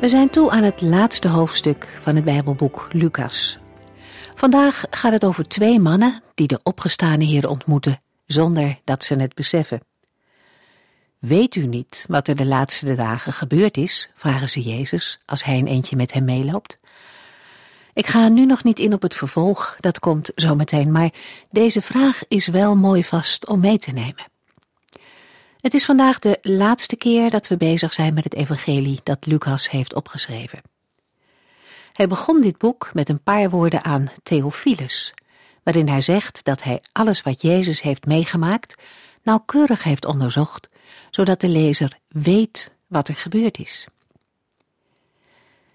We zijn toe aan het laatste hoofdstuk van het Bijbelboek Lucas. Vandaag gaat het over twee mannen die de opgestane Heer ontmoeten zonder dat ze het beseffen. Weet u niet wat er de laatste dagen gebeurd is? vragen ze Jezus als hij een eentje met hem meeloopt. Ik ga nu nog niet in op het vervolg, dat komt zo meteen, maar deze vraag is wel mooi vast om mee te nemen. Het is vandaag de laatste keer dat we bezig zijn met het evangelie dat Lucas heeft opgeschreven. Hij begon dit boek met een paar woorden aan Theophilus, waarin hij zegt dat hij alles wat Jezus heeft meegemaakt nauwkeurig heeft onderzocht, zodat de lezer weet wat er gebeurd is.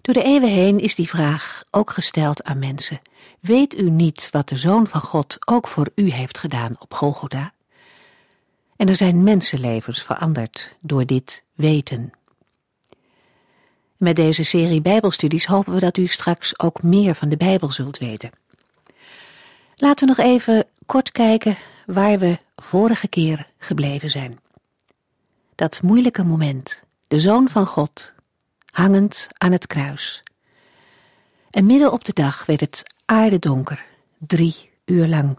Door de eeuwen heen is die vraag ook gesteld aan mensen. Weet u niet wat de Zoon van God ook voor u heeft gedaan op Golgotha? En er zijn mensenlevens veranderd door dit weten. Met deze serie Bijbelstudies hopen we dat u straks ook meer van de Bijbel zult weten. Laten we nog even kort kijken waar we vorige keer gebleven zijn. Dat moeilijke moment, de Zoon van God, hangend aan het kruis. En midden op de dag werd het aardedonker, drie uur lang.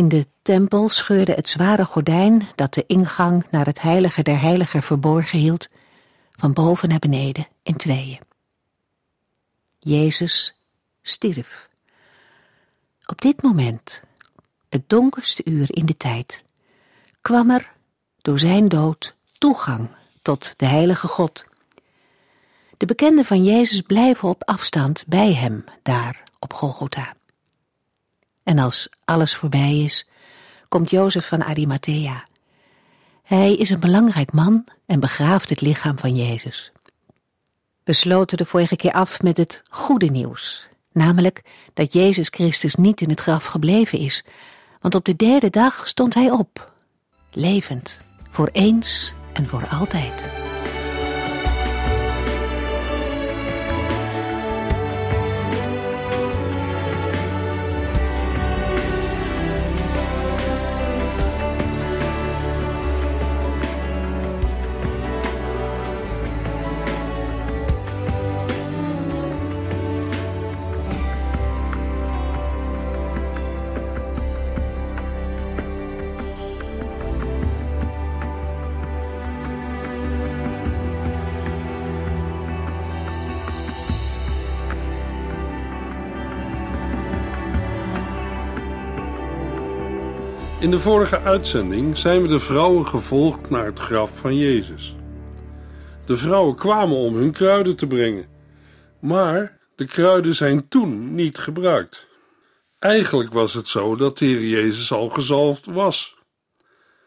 In de tempel scheurde het zware gordijn dat de ingang naar het heilige der heiligen verborgen hield, van boven naar beneden in tweeën. Jezus stierf. Op dit moment, het donkerste uur in de tijd, kwam er door zijn dood toegang tot de heilige God. De bekenden van Jezus blijven op afstand bij hem daar op Golgotha. En als alles voorbij is, komt Jozef van Arimathea. Hij is een belangrijk man en begraaft het lichaam van Jezus. We sloten de vorige keer af met het goede nieuws, namelijk dat Jezus Christus niet in het graf gebleven is, want op de derde dag stond hij op, levend, voor eens en voor altijd. In de vorige uitzending zijn we de vrouwen gevolgd naar het graf van Jezus. De vrouwen kwamen om hun kruiden te brengen, maar de kruiden zijn toen niet gebruikt. Eigenlijk was het zo dat de Jezus al gezalfd was.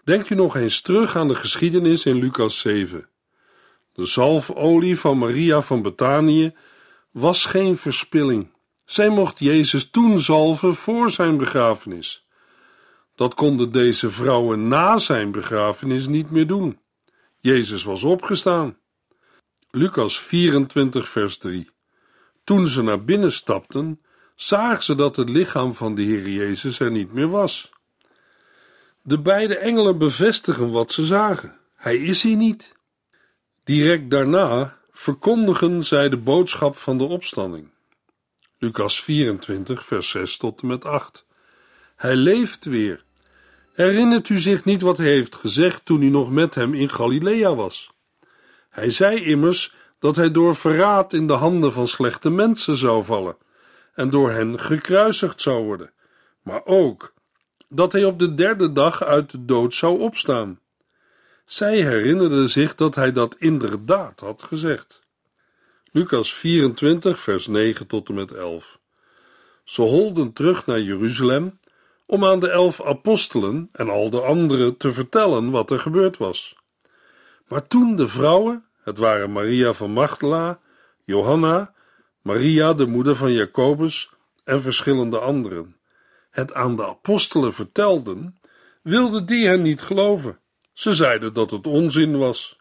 Denk u nog eens terug aan de geschiedenis in Lucas 7. De zalfolie van Maria van Betanië was geen verspilling. Zij mocht Jezus toen zalven voor zijn begrafenis. Dat konden deze vrouwen na zijn begrafenis niet meer doen. Jezus was opgestaan. Lucas 24, vers 3. Toen ze naar binnen stapten, zagen ze dat het lichaam van de Heer Jezus er niet meer was. De beide engelen bevestigen wat ze zagen. Hij is hier niet. Direct daarna verkondigen zij de boodschap van de opstanding. Lucas 24, vers 6 tot en met 8. Hij leeft weer. Herinnert u zich niet wat hij heeft gezegd toen hij nog met hem in Galilea was? Hij zei immers dat hij door verraad in de handen van slechte mensen zou vallen en door hen gekruisigd zou worden, maar ook dat hij op de derde dag uit de dood zou opstaan. Zij herinnerden zich dat hij dat inderdaad had gezegd. Lucas 24, vers 9 tot en met 11. Ze holden terug naar Jeruzalem om aan de elf apostelen en al de anderen te vertellen wat er gebeurd was. Maar toen de vrouwen, het waren Maria van Magdala, Johanna, Maria, de moeder van Jacobus en verschillende anderen, het aan de apostelen vertelden, wilden die hen niet geloven. Ze zeiden dat het onzin was.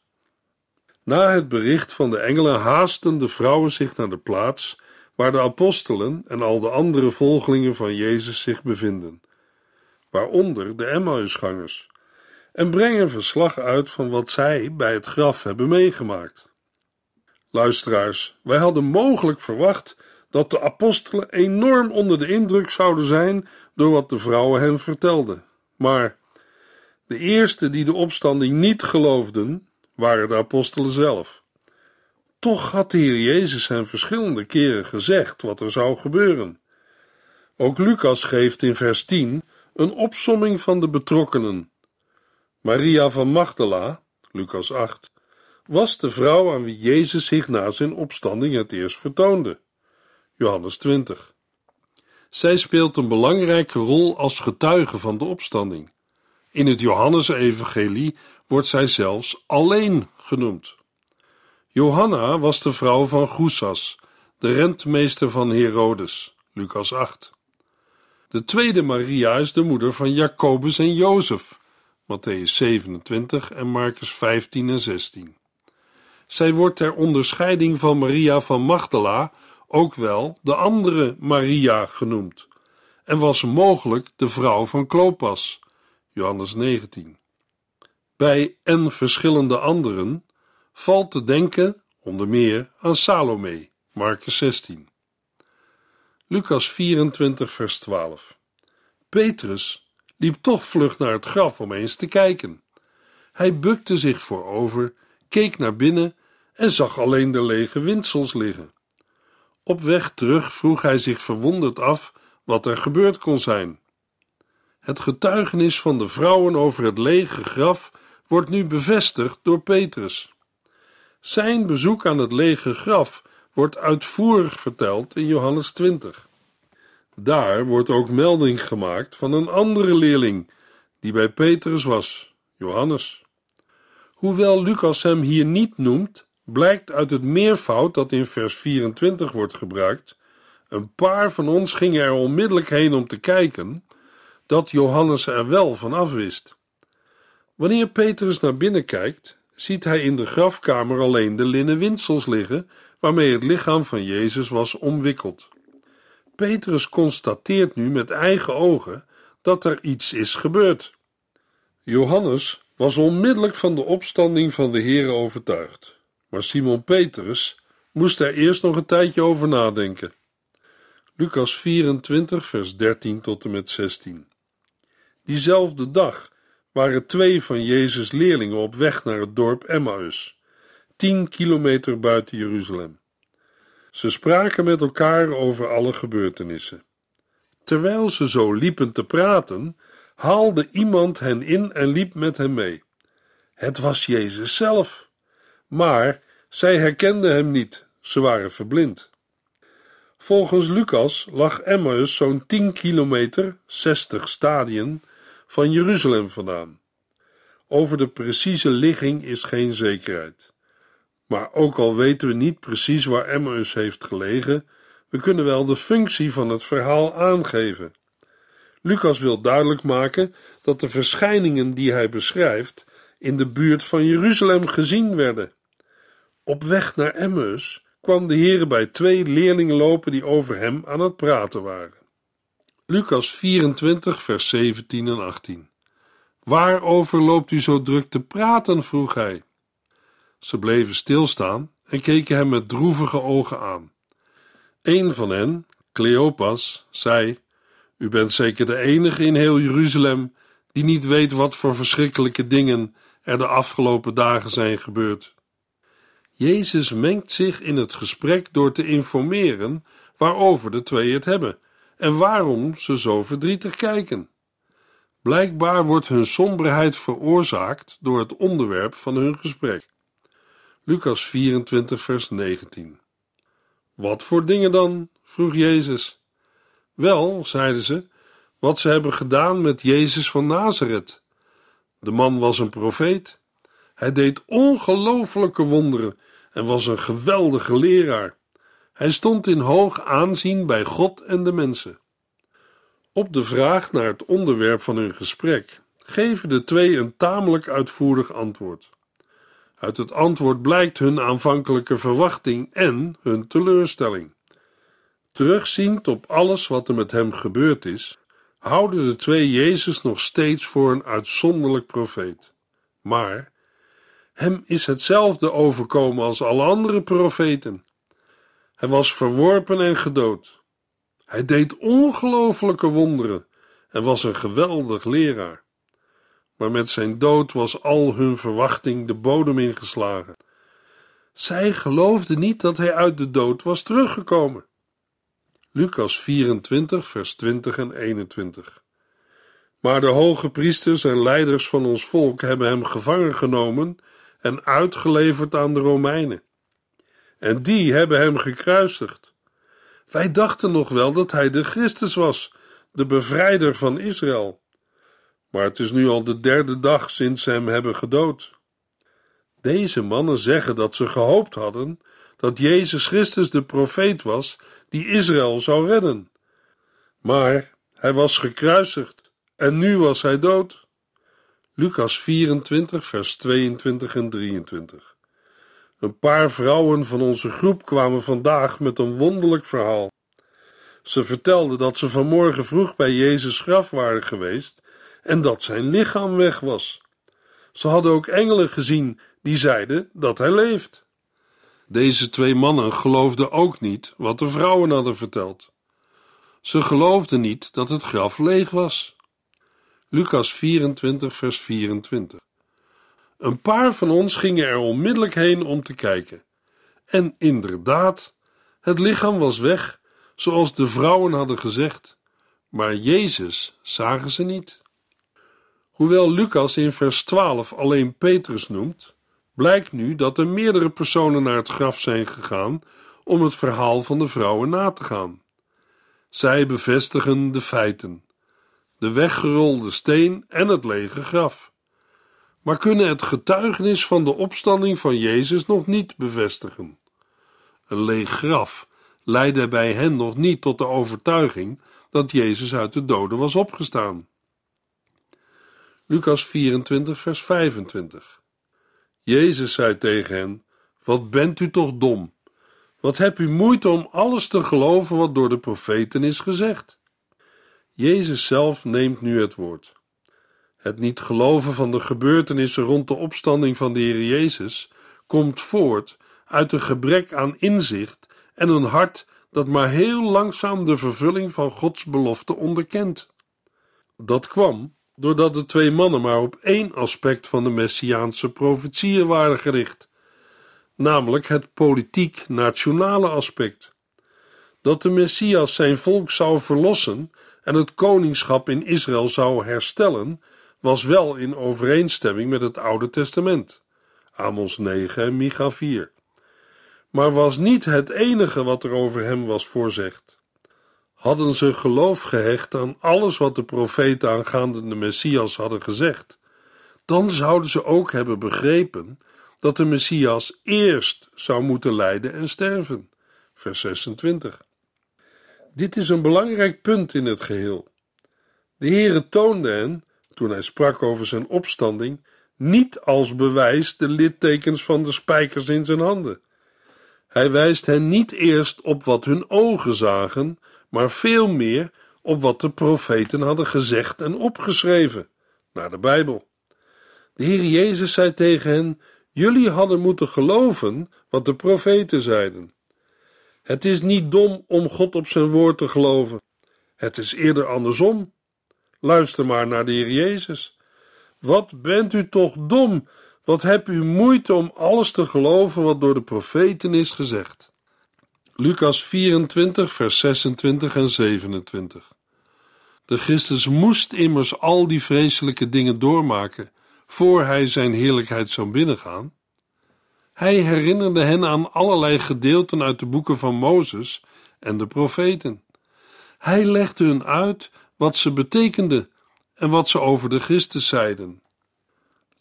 Na het bericht van de engelen haasten de vrouwen zich naar de plaats waar de apostelen en al de andere volgelingen van Jezus zich bevinden, waaronder de Emmausgangers, en brengen verslag uit van wat zij bij het graf hebben meegemaakt. Luisteraars, wij hadden mogelijk verwacht dat de apostelen enorm onder de indruk zouden zijn door wat de vrouwen hen vertelden. Maar de eerste die de opstanding niet geloofden, waren de apostelen zelf. Toch had de Heer Jezus hen verschillende keren gezegd wat er zou gebeuren. Ook Lucas geeft in vers 10 een opsomming van de betrokkenen. Maria van Magdala, Lucas 8, was de vrouw aan wie Jezus zich na zijn opstanding het eerst vertoonde. Johannes 20. Zij speelt een belangrijke rol als getuige van de opstanding. In het Johannesevangelie wordt zij zelfs alleen genoemd. Johanna was de vrouw van Goesas, de rentmeester van Herodes, Lucas 8. De tweede Maria is de moeder van Jacobus en Jozef, Matthäus 27 en Marcus 15 en 16. Zij wordt ter onderscheiding van Maria van Magdala ook wel de andere Maria genoemd en was mogelijk de vrouw van Klopas, Johannes 19. Bij en verschillende anderen valt te denken onder meer aan Salome, Marcus 16. Lucas 24, vers 12. Petrus liep toch vlug naar het graf om eens te kijken. Hij bukte zich voorover, keek naar binnen en zag alleen de lege windsels liggen. Op weg terug vroeg hij zich verwonderd af wat er gebeurd kon zijn. Het getuigenis van de vrouwen over het lege graf wordt nu bevestigd door Petrus. Zijn bezoek aan het lege graf wordt uitvoerig verteld in Johannes 20. Daar wordt ook melding gemaakt van een andere leerling die bij Petrus was, Johannes. Hoewel Lucas hem hier niet noemt, blijkt uit het meervoud dat in vers 24 wordt gebruikt. Een paar van ons gingen er onmiddellijk heen om te kijken dat Johannes er wel van afwist. Wanneer Petrus naar binnen kijkt, ziet hij in de grafkamer alleen de linnen windsels liggen waarmee het lichaam van Jezus was omwikkeld. Petrus constateert nu met eigen ogen dat er iets is gebeurd. Johannes was onmiddellijk van de opstanding van de Heer overtuigd, maar Simon Petrus moest er eerst nog een tijdje over nadenken. Lucas 24, vers 13 tot en met 16. Diezelfde dag waren twee van Jezus' leerlingen op weg naar het dorp Emmaus, tien kilometer buiten Jeruzalem. Ze spraken met elkaar over alle gebeurtenissen. Terwijl ze zo liepen te praten, haalde iemand hen in en liep met hen mee. Het was Jezus zelf. Maar zij herkenden hem niet, ze waren verblind. Volgens Lucas lag Emmaus zo'n 10 kilometer, 60 stadien, van Jeruzalem vandaan. Over de precieze ligging is geen zekerheid. Maar ook al weten we niet precies waar Emmaus heeft gelegen, we kunnen wel de functie van het verhaal aangeven. Lucas wil duidelijk maken dat de verschijningen die hij beschrijft in de buurt van Jeruzalem gezien werden. Op weg naar Emmaus kwam de Heer bij twee leerlingen lopen die over hem aan het praten waren. Lucas 24, vers 17 en 18. Waarover loopt u zo druk te praten? vroeg hij. Ze bleven stilstaan en keken hem met droevige ogen aan. Een van hen, Cleopas, zei: U bent zeker de enige in heel Jeruzalem die niet weet wat voor verschrikkelijke dingen er de afgelopen dagen zijn gebeurd. Jezus mengt zich in het gesprek door te informeren waarover de twee het hebben en waarom ze zo verdrietig kijken. Blijkbaar wordt hun somberheid veroorzaakt door het onderwerp van hun gesprek. Lucas 24, vers 19. Wat voor dingen dan? vroeg Jezus. Wel, zeiden ze, wat ze hebben gedaan met Jezus van Nazareth. De man was een profeet. Hij deed ongelofelijke wonderen en was een geweldige leraar. Hij stond in hoog aanzien bij God en de mensen. Op de vraag naar het onderwerp van hun gesprek geven de twee een tamelijk uitvoerig antwoord. Uit het antwoord blijkt hun aanvankelijke verwachting en hun teleurstelling. Terugziend op alles wat er met hem gebeurd is, houden de twee Jezus nog steeds voor een uitzonderlijk profeet. Maar hem is hetzelfde overkomen als alle andere profeten. Hij was verworpen en gedood. Hij deed ongelofelijke wonderen en was een geweldig leraar. Maar met zijn dood was al hun verwachting de bodem ingeslagen. Zij geloofden niet dat hij uit de dood was teruggekomen. Lucas 24, vers 20 en 21. Maar de hoge priesters en leiders van ons volk hebben hem gevangen genomen en uitgeleverd aan de Romeinen. En die hebben hem gekruisigd. Wij dachten nog wel dat hij de Christus was, de bevrijder van Israël. Maar het is nu al de derde dag sinds ze hem hebben gedood. Deze mannen zeggen dat ze gehoopt hadden dat Jezus Christus de profeet was die Israël zou redden. Maar hij was gekruisigd en nu was hij dood. Lucas 24, vers 22 en 23. Een paar vrouwen van onze groep kwamen vandaag met een wonderlijk verhaal. Ze vertelden dat ze vanmorgen vroeg bij Jezus graf waren geweest en dat zijn lichaam weg was. Ze hadden ook engelen gezien die zeiden dat hij leeft. Deze twee mannen geloofden ook niet wat de vrouwen hadden verteld. Ze geloofden niet dat het graf leeg was. Lucas 24, vers 24. Een paar van ons gingen er onmiddellijk heen om te kijken. En inderdaad, het lichaam was weg, zoals de vrouwen hadden gezegd, maar Jezus zagen ze niet. Hoewel Lucas in vers 12 alleen Petrus noemt, blijkt nu dat er meerdere personen naar het graf zijn gegaan om het verhaal van de vrouwen na te gaan. Zij bevestigen de feiten: de weggerolde steen en het lege graf. Maar kunnen het getuigenis van de opstanding van Jezus nog niet bevestigen. Een leeg graf leidde bij hen nog niet tot de overtuiging dat Jezus uit de doden was opgestaan. Lucas 24, vers 25. Jezus zei tegen hen: Wat bent u toch dom? Wat hebt u moeite om alles te geloven wat door de profeten is gezegd? Jezus zelf neemt nu het woord. Het niet geloven van de gebeurtenissen rond de opstanding van de Heer Jezus komt voort uit een gebrek aan inzicht en een hart dat maar heel langzaam de vervulling van Gods belofte onderkent. Dat kwam doordat de twee mannen maar op één aspect van de messiaanse profetieën waren gericht, namelijk het politiek-nationale aspect. Dat de Messias zijn volk zou verlossen en het koningschap in Israël zou herstellen, was wel in overeenstemming met het Oude Testament, Amos 9 en Micha 4, maar was niet het enige wat er over hem was voorzegd hadden ze geloof gehecht aan alles wat de profeten aangaande de Messias hadden gezegd, dan zouden ze ook hebben begrepen dat de Messias eerst zou moeten lijden en sterven. Vers 26. Dit is een belangrijk punt in het geheel. De Heere toonde hen, toen hij sprak over zijn opstanding, niet als bewijs de littekens van de spijkers in zijn handen. Hij wijst hen niet eerst op wat hun ogen zagen, maar veel meer op wat de profeten hadden gezegd en opgeschreven, naar de Bijbel. De Heer Jezus zei tegen hen: Jullie hadden moeten geloven wat de profeten zeiden. Het is niet dom om God op zijn woord te geloven. Het is eerder andersom. Luister maar naar de Heer Jezus. Wat bent u toch dom? Wat hebt u moeite om alles te geloven wat door de profeten is gezegd? Lucas 24, vers 26 en 27. De Christus moest immers al die vreselijke dingen doormaken voor hij zijn heerlijkheid zou binnengaan. Hij herinnerde hen aan allerlei gedeelten uit de boeken van Mozes en de profeten. Hij legde hun uit wat ze betekenden en wat ze over de Christus zeiden.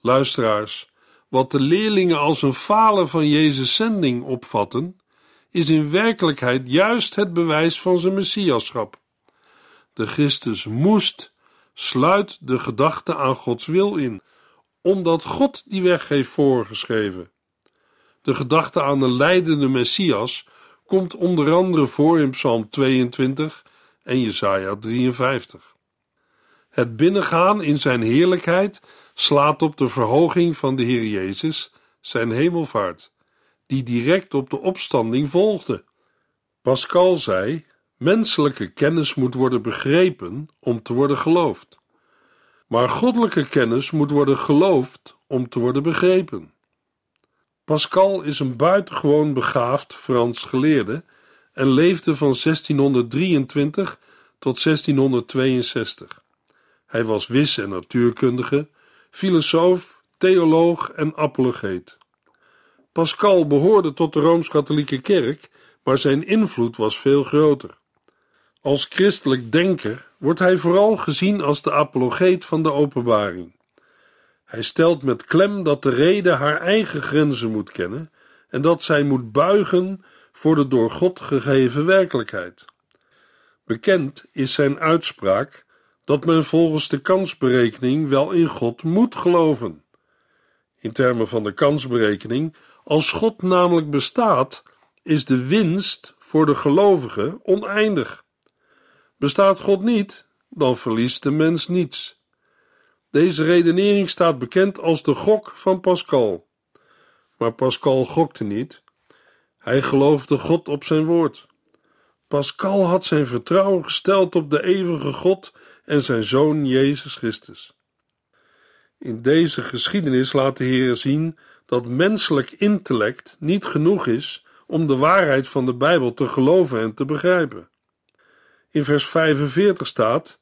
Luisteraars, Wat de leerlingen als een falen van Jezus' zending opvatten, is in werkelijkheid juist het bewijs van zijn messiaschap. De Christus moest, sluit de gedachte aan Gods wil in, omdat God die weg heeft voorgeschreven. De gedachte aan de leidende Messias komt onder andere voor in Psalm 22 en Jesaja 53. Het binnengaan in zijn heerlijkheid slaat op de verhoging van de Heer Jezus, zijn hemelvaart, die direct op de opstanding volgde. Pascal zei: Menselijke kennis moet worden begrepen om te worden geloofd. Maar goddelijke kennis moet worden geloofd om te worden begrepen. Pascal is een buitengewoon begaafd Frans geleerde en leefde van 1623 tot 1662. Hij was wis- en natuurkundige, filosoof, theoloog en apologeet. Pascal behoorde tot de Rooms-Katholieke Kerk, maar zijn invloed was veel groter. Als christelijk denker wordt hij vooral gezien als de apologeet van de openbaring. Hij stelt met klem dat de reden haar eigen grenzen moet kennen en dat zij moet buigen voor de door God gegeven werkelijkheid. Bekend is zijn uitspraak dat men volgens de kansberekening wel in God moet geloven. In termen van de kansberekening, als God namelijk bestaat, is de winst voor de gelovige oneindig. Bestaat God niet, dan verliest de mens niets. Deze redenering staat bekend als de gok van Pascal. Maar Pascal gokte niet. Hij geloofde God op zijn woord. Pascal had zijn vertrouwen gesteld op de eeuwige God en zijn zoon Jezus Christus. In deze geschiedenis laat de Heer zien dat menselijk intellect niet genoeg is om de waarheid van de Bijbel te geloven en te begrijpen. In vers 45 staat,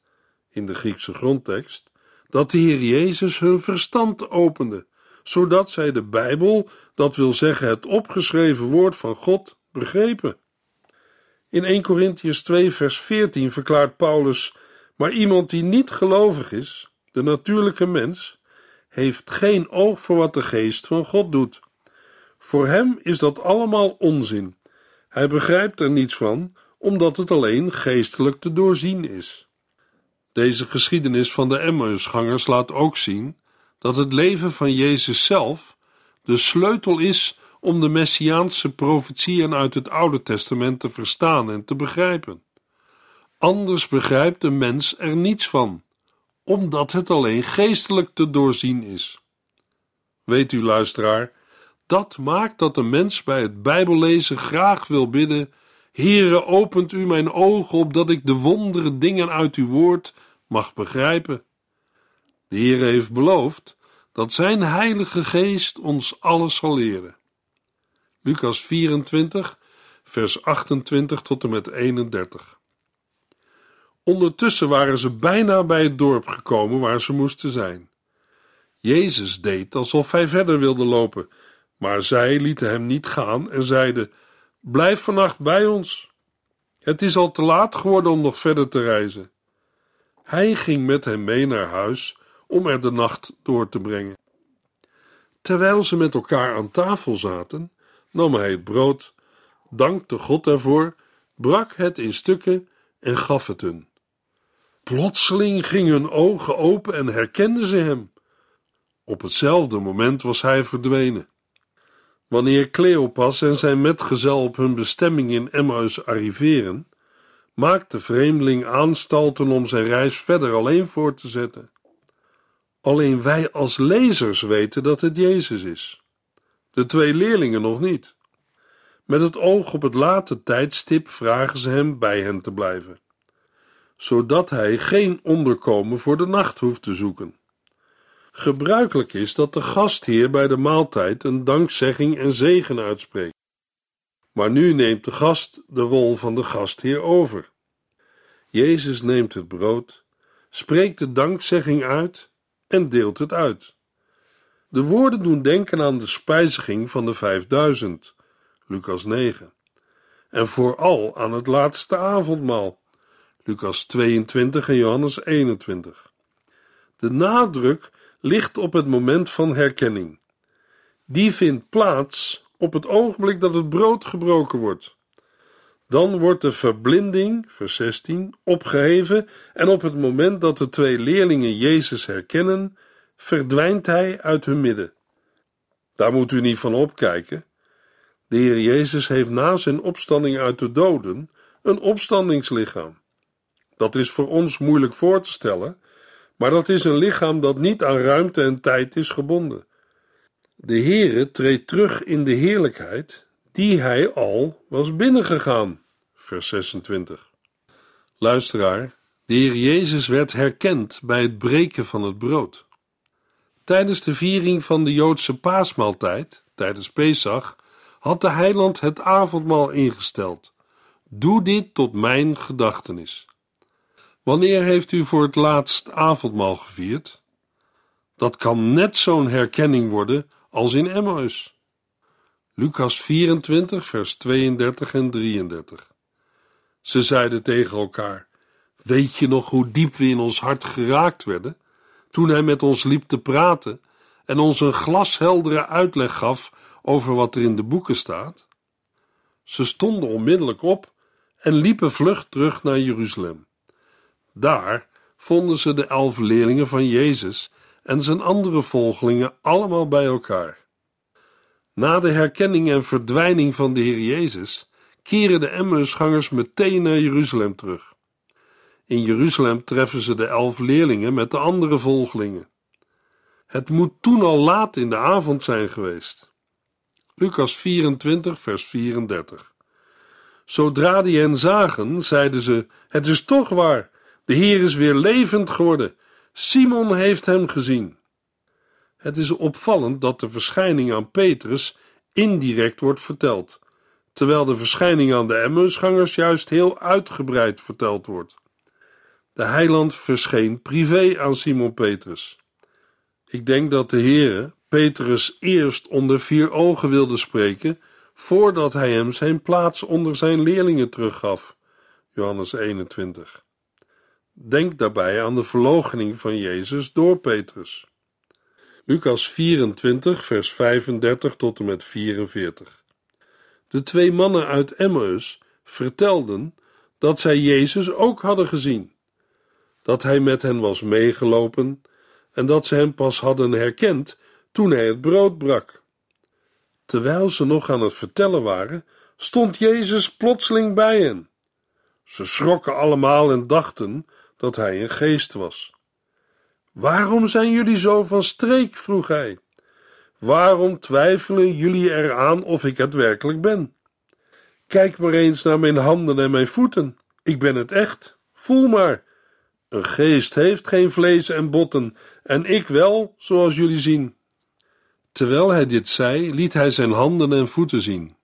in de Griekse grondtekst, dat de Heer Jezus hun verstand opende, zodat zij de Bijbel, dat wil zeggen het opgeschreven woord van God, begrepen. In 1 Corinthians 2, vers 14 verklaart Paulus: Maar iemand die niet gelovig is, de natuurlijke mens, heeft geen oog voor wat de geest van God doet. Voor hem is dat allemaal onzin. Hij begrijpt er niets van, omdat het alleen geestelijk te doorzien is. Deze geschiedenis van de Emmausgangers laat ook zien dat het leven van Jezus zelf de sleutel is om de messiaanse profetieën uit het Oude Testament te verstaan en te begrijpen. Anders begrijpt de mens er niets van, omdat het alleen geestelijk te doorzien is. Weet u, luisteraar, dat maakt dat de mens bij het Bijbellezen graag wil bidden: Heere, opent u mijn ogen opdat ik de wondere dingen uit uw woord mag begrijpen. De Heer heeft beloofd dat zijn Heilige Geest ons alles zal leren. Lucas 24, vers 28 tot en met 31. Ondertussen waren ze bijna bij het dorp gekomen waar ze moesten zijn. Jezus deed alsof hij verder wilde lopen, maar zij lieten hem niet gaan en zeiden: Blijf vannacht bij ons. Het is al te laat geworden om nog verder te reizen. Hij ging met hem mee naar huis om er de nacht door te brengen. Terwijl ze met elkaar aan tafel zaten, nam hij het brood, dankte God ervoor, brak het in stukken en gaf het hun. Plotseling gingen hun ogen open en herkenden ze hem. Op hetzelfde moment was hij verdwenen. Wanneer Cleopas en zijn metgezel op hun bestemming in Emmaus arriveren, maakt de vreemdeling aanstalten om zijn reis verder alleen voor te zetten. Alleen wij als lezers weten dat het Jezus is. De twee leerlingen nog niet. Met het oog op het late tijdstip vragen ze hem bij hen te blijven, zodat hij geen onderkomen voor de nacht hoeft te zoeken. Gebruikelijk is dat de gastheer bij de maaltijd een dankzegging en zegen uitspreekt. Maar nu neemt de gast de rol van de gastheer over. Jezus neemt het brood, spreekt de dankzegging uit en deelt het uit. De woorden doen denken aan de spijziging van de vijfduizend, Lucas 9, en vooral aan het laatste avondmaal, Lucas 22 en Johannes 21. De nadruk ligt op het moment van herkenning. die vindt plaats op het ogenblik dat het brood gebroken wordt. Dan wordt de verblinding, vers 16, opgeheven en op het moment dat de twee leerlingen Jezus herkennen, verdwijnt hij uit hun midden. Daar moet u niet van opkijken. De Heer Jezus heeft na zijn opstanding uit de doden een opstandingslichaam. Dat is voor ons moeilijk voor te stellen, maar dat is een lichaam dat niet aan ruimte en tijd is gebonden. De Heere treedt terug in de heerlijkheid die hij al was binnengegaan. Vers 26. Luisteraar, de Heer Jezus werd herkend bij het breken van het brood. Tijdens de viering van de Joodse paasmaaltijd, tijdens Pesach, had de heiland het avondmaal ingesteld. Doe dit tot mijn gedachtenis. Wanneer heeft u voor het laatst avondmaal gevierd? Dat kan net zo'n herkenning worden als in Emmaus. Lucas 24, vers 32 en 33. Ze zeiden tegen elkaar: Weet je nog hoe diep we in ons hart geraakt werden toen hij met ons liep te praten en ons een glasheldere uitleg gaf over wat er in de boeken staat? Ze stonden onmiddellijk op en liepen vlug terug naar Jeruzalem. Daar vonden ze de elf leerlingen van Jezus en zijn andere volgelingen allemaal bij elkaar. Na de herkenning en verdwijning van de Heer Jezus keren de Emmausgangers meteen naar Jeruzalem terug. In Jeruzalem treffen ze de elf leerlingen met de andere volgelingen. Het moet toen al laat in de avond zijn geweest. Lucas 24, vers 34. Zodra die hen zagen, zeiden ze: Het is toch waar, de Heer is weer levend geworden. Simon heeft hem gezien. Het is opvallend dat de verschijning aan Petrus indirect wordt verteld, terwijl de verschijning aan de Emmausgangers juist heel uitgebreid verteld wordt. De heiland verscheen privé aan Simon Petrus. Ik denk dat de Heere Petrus eerst onder vier ogen wilde spreken, voordat hij hem zijn plaats onder zijn leerlingen teruggaf. Johannes 21. Denk daarbij aan de verloochening van Jezus door Petrus. Lucas 24, vers 35 tot en met 44. De twee mannen uit Emmaus vertelden dat zij Jezus ook hadden gezien, dat hij met hen was meegelopen en dat ze hem pas hadden herkend toen hij het brood brak. Terwijl ze nog aan het vertellen waren, stond Jezus plotseling bij hen. Ze schrokken allemaal en dachten dat hij een geest was. Waarom zijn jullie zo van streek? vroeg hij. Waarom twijfelen jullie eraan of ik het werkelijk ben? Kijk maar eens naar mijn handen en mijn voeten. Ik ben het echt. Voel maar. Een geest heeft geen vlees en botten, en ik wel, zoals jullie zien. Terwijl hij dit zei, liet hij zijn handen en voeten zien.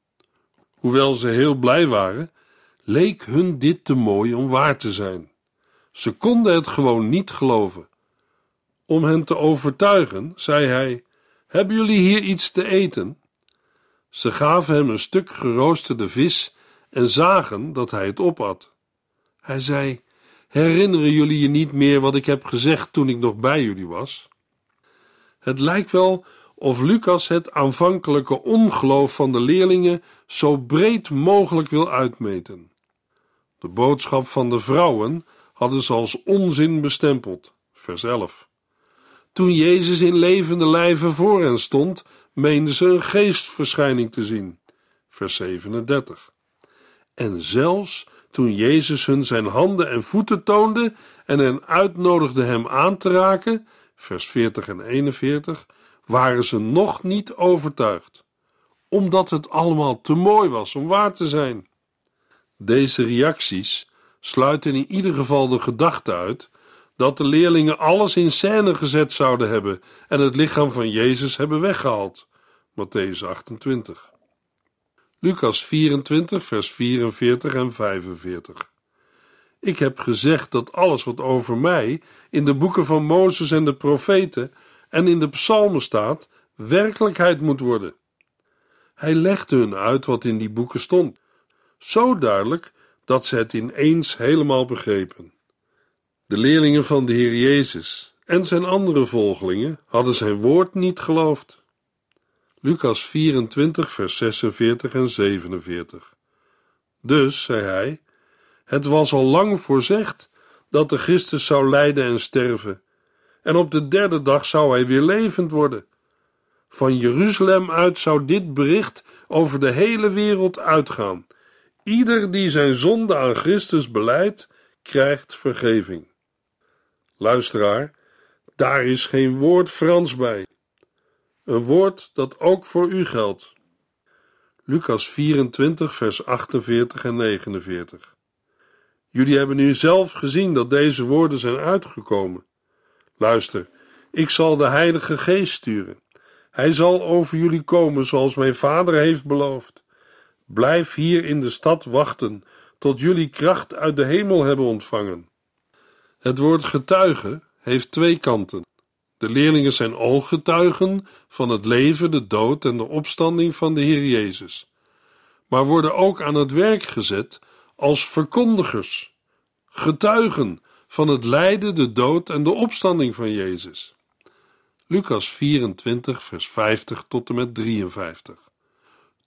Hoewel ze heel blij waren, leek hun dit te mooi om waar te zijn. Ze konden het gewoon niet geloven. Om hen te overtuigen, zei hij: Hebben jullie hier iets te eten? Ze gaven hem een stuk geroosterde vis en zagen dat hij het opat. Hij zei: Herinneren jullie je niet meer wat ik heb gezegd toen ik nog bij jullie was? Het lijkt wel of Lucas het aanvankelijke ongeloof van de leerlingen zo breed mogelijk wil uitmeten. De boodschap van de vrouwen hadden ze als onzin bestempeld. Vers 11. Toen Jezus in levende lijven voor hen stond, meenden ze een geestverschijning te zien. Vers 37. En zelfs toen Jezus hun zijn handen en voeten toonde en hen uitnodigde hem aan te raken, vers 40 en 41, waren ze nog niet overtuigd, omdat het allemaal te mooi was om waar te zijn. Deze reacties sluiten in ieder geval de gedachte uit dat de leerlingen alles in scène gezet zouden hebben en het lichaam van Jezus hebben weggehaald. Matthäus 28. Lucas 24, vers 44 en 45. Ik heb gezegd dat alles wat over mij in de boeken van Mozes en de profeten en in de psalmen staat, werkelijkheid moet worden. Hij legde hun uit wat in die boeken stond, zo duidelijk dat ze het ineens helemaal begrepen. De leerlingen van de Heer Jezus en zijn andere volgelingen hadden zijn woord niet geloofd. Lucas 24, vers 46 en 47. Dus, zei hij, het was al lang voorzegd dat de Christus zou lijden en sterven, en op de derde dag zou hij weer levend worden. Van Jeruzalem uit zou dit bericht over de hele wereld uitgaan. Ieder die zijn zonde aan Christus beleidt, krijgt vergeving. Luisteraar, daar is geen woord Frans bij. Een woord dat ook voor u geldt. Lucas 24, vers 48 en 49. Jullie hebben nu zelf gezien dat deze woorden zijn uitgekomen. Luister, ik zal de Heilige Geest sturen. Hij zal over jullie komen zoals mijn vader heeft beloofd. Blijf hier in de stad wachten tot jullie kracht uit de hemel hebben ontvangen. Het woord getuige heeft twee kanten. De leerlingen zijn ooggetuigen van het leven, de dood en de opstanding van de Heer Jezus, maar worden ook aan het werk gezet als verkondigers, getuigen van het lijden, de dood en de opstanding van Jezus. Lucas 24, vers 50 tot en met 53.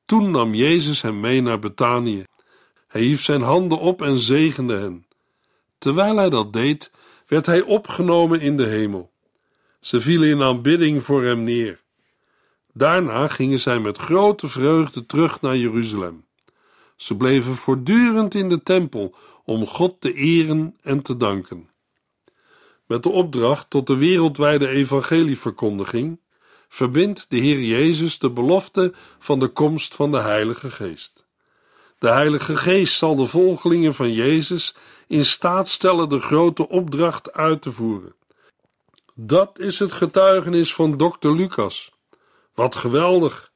Toen nam Jezus hem mee naar Betanië. Hij hief zijn handen op en zegende hen. Terwijl hij dat deed, werd hij opgenomen in de hemel. Ze vielen in aanbidding voor hem neer. Daarna gingen zij met grote vreugde terug naar Jeruzalem. Ze bleven voortdurend in de tempel om God te eren en te danken. Met de opdracht tot de wereldwijde evangelieverkondiging verbindt de Heer Jezus de belofte van de komst van de Heilige Geest. De Heilige Geest zal de volgelingen van Jezus in staat stellen de grote opdracht uit te voeren. Dat is het getuigenis van dokter Lucas. Wat geweldig!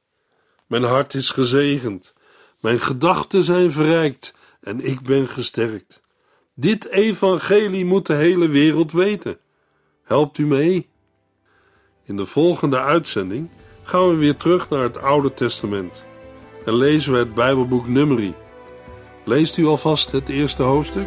Mijn hart is gezegend, mijn gedachten zijn verrijkt en ik ben gesterkt. Dit evangelie moet de hele wereld weten. Helpt u mee? In de volgende uitzending gaan we weer terug naar het Oude Testament en lezen we het Bijbelboek Numeri. Leest u alvast het eerste hoofdstuk?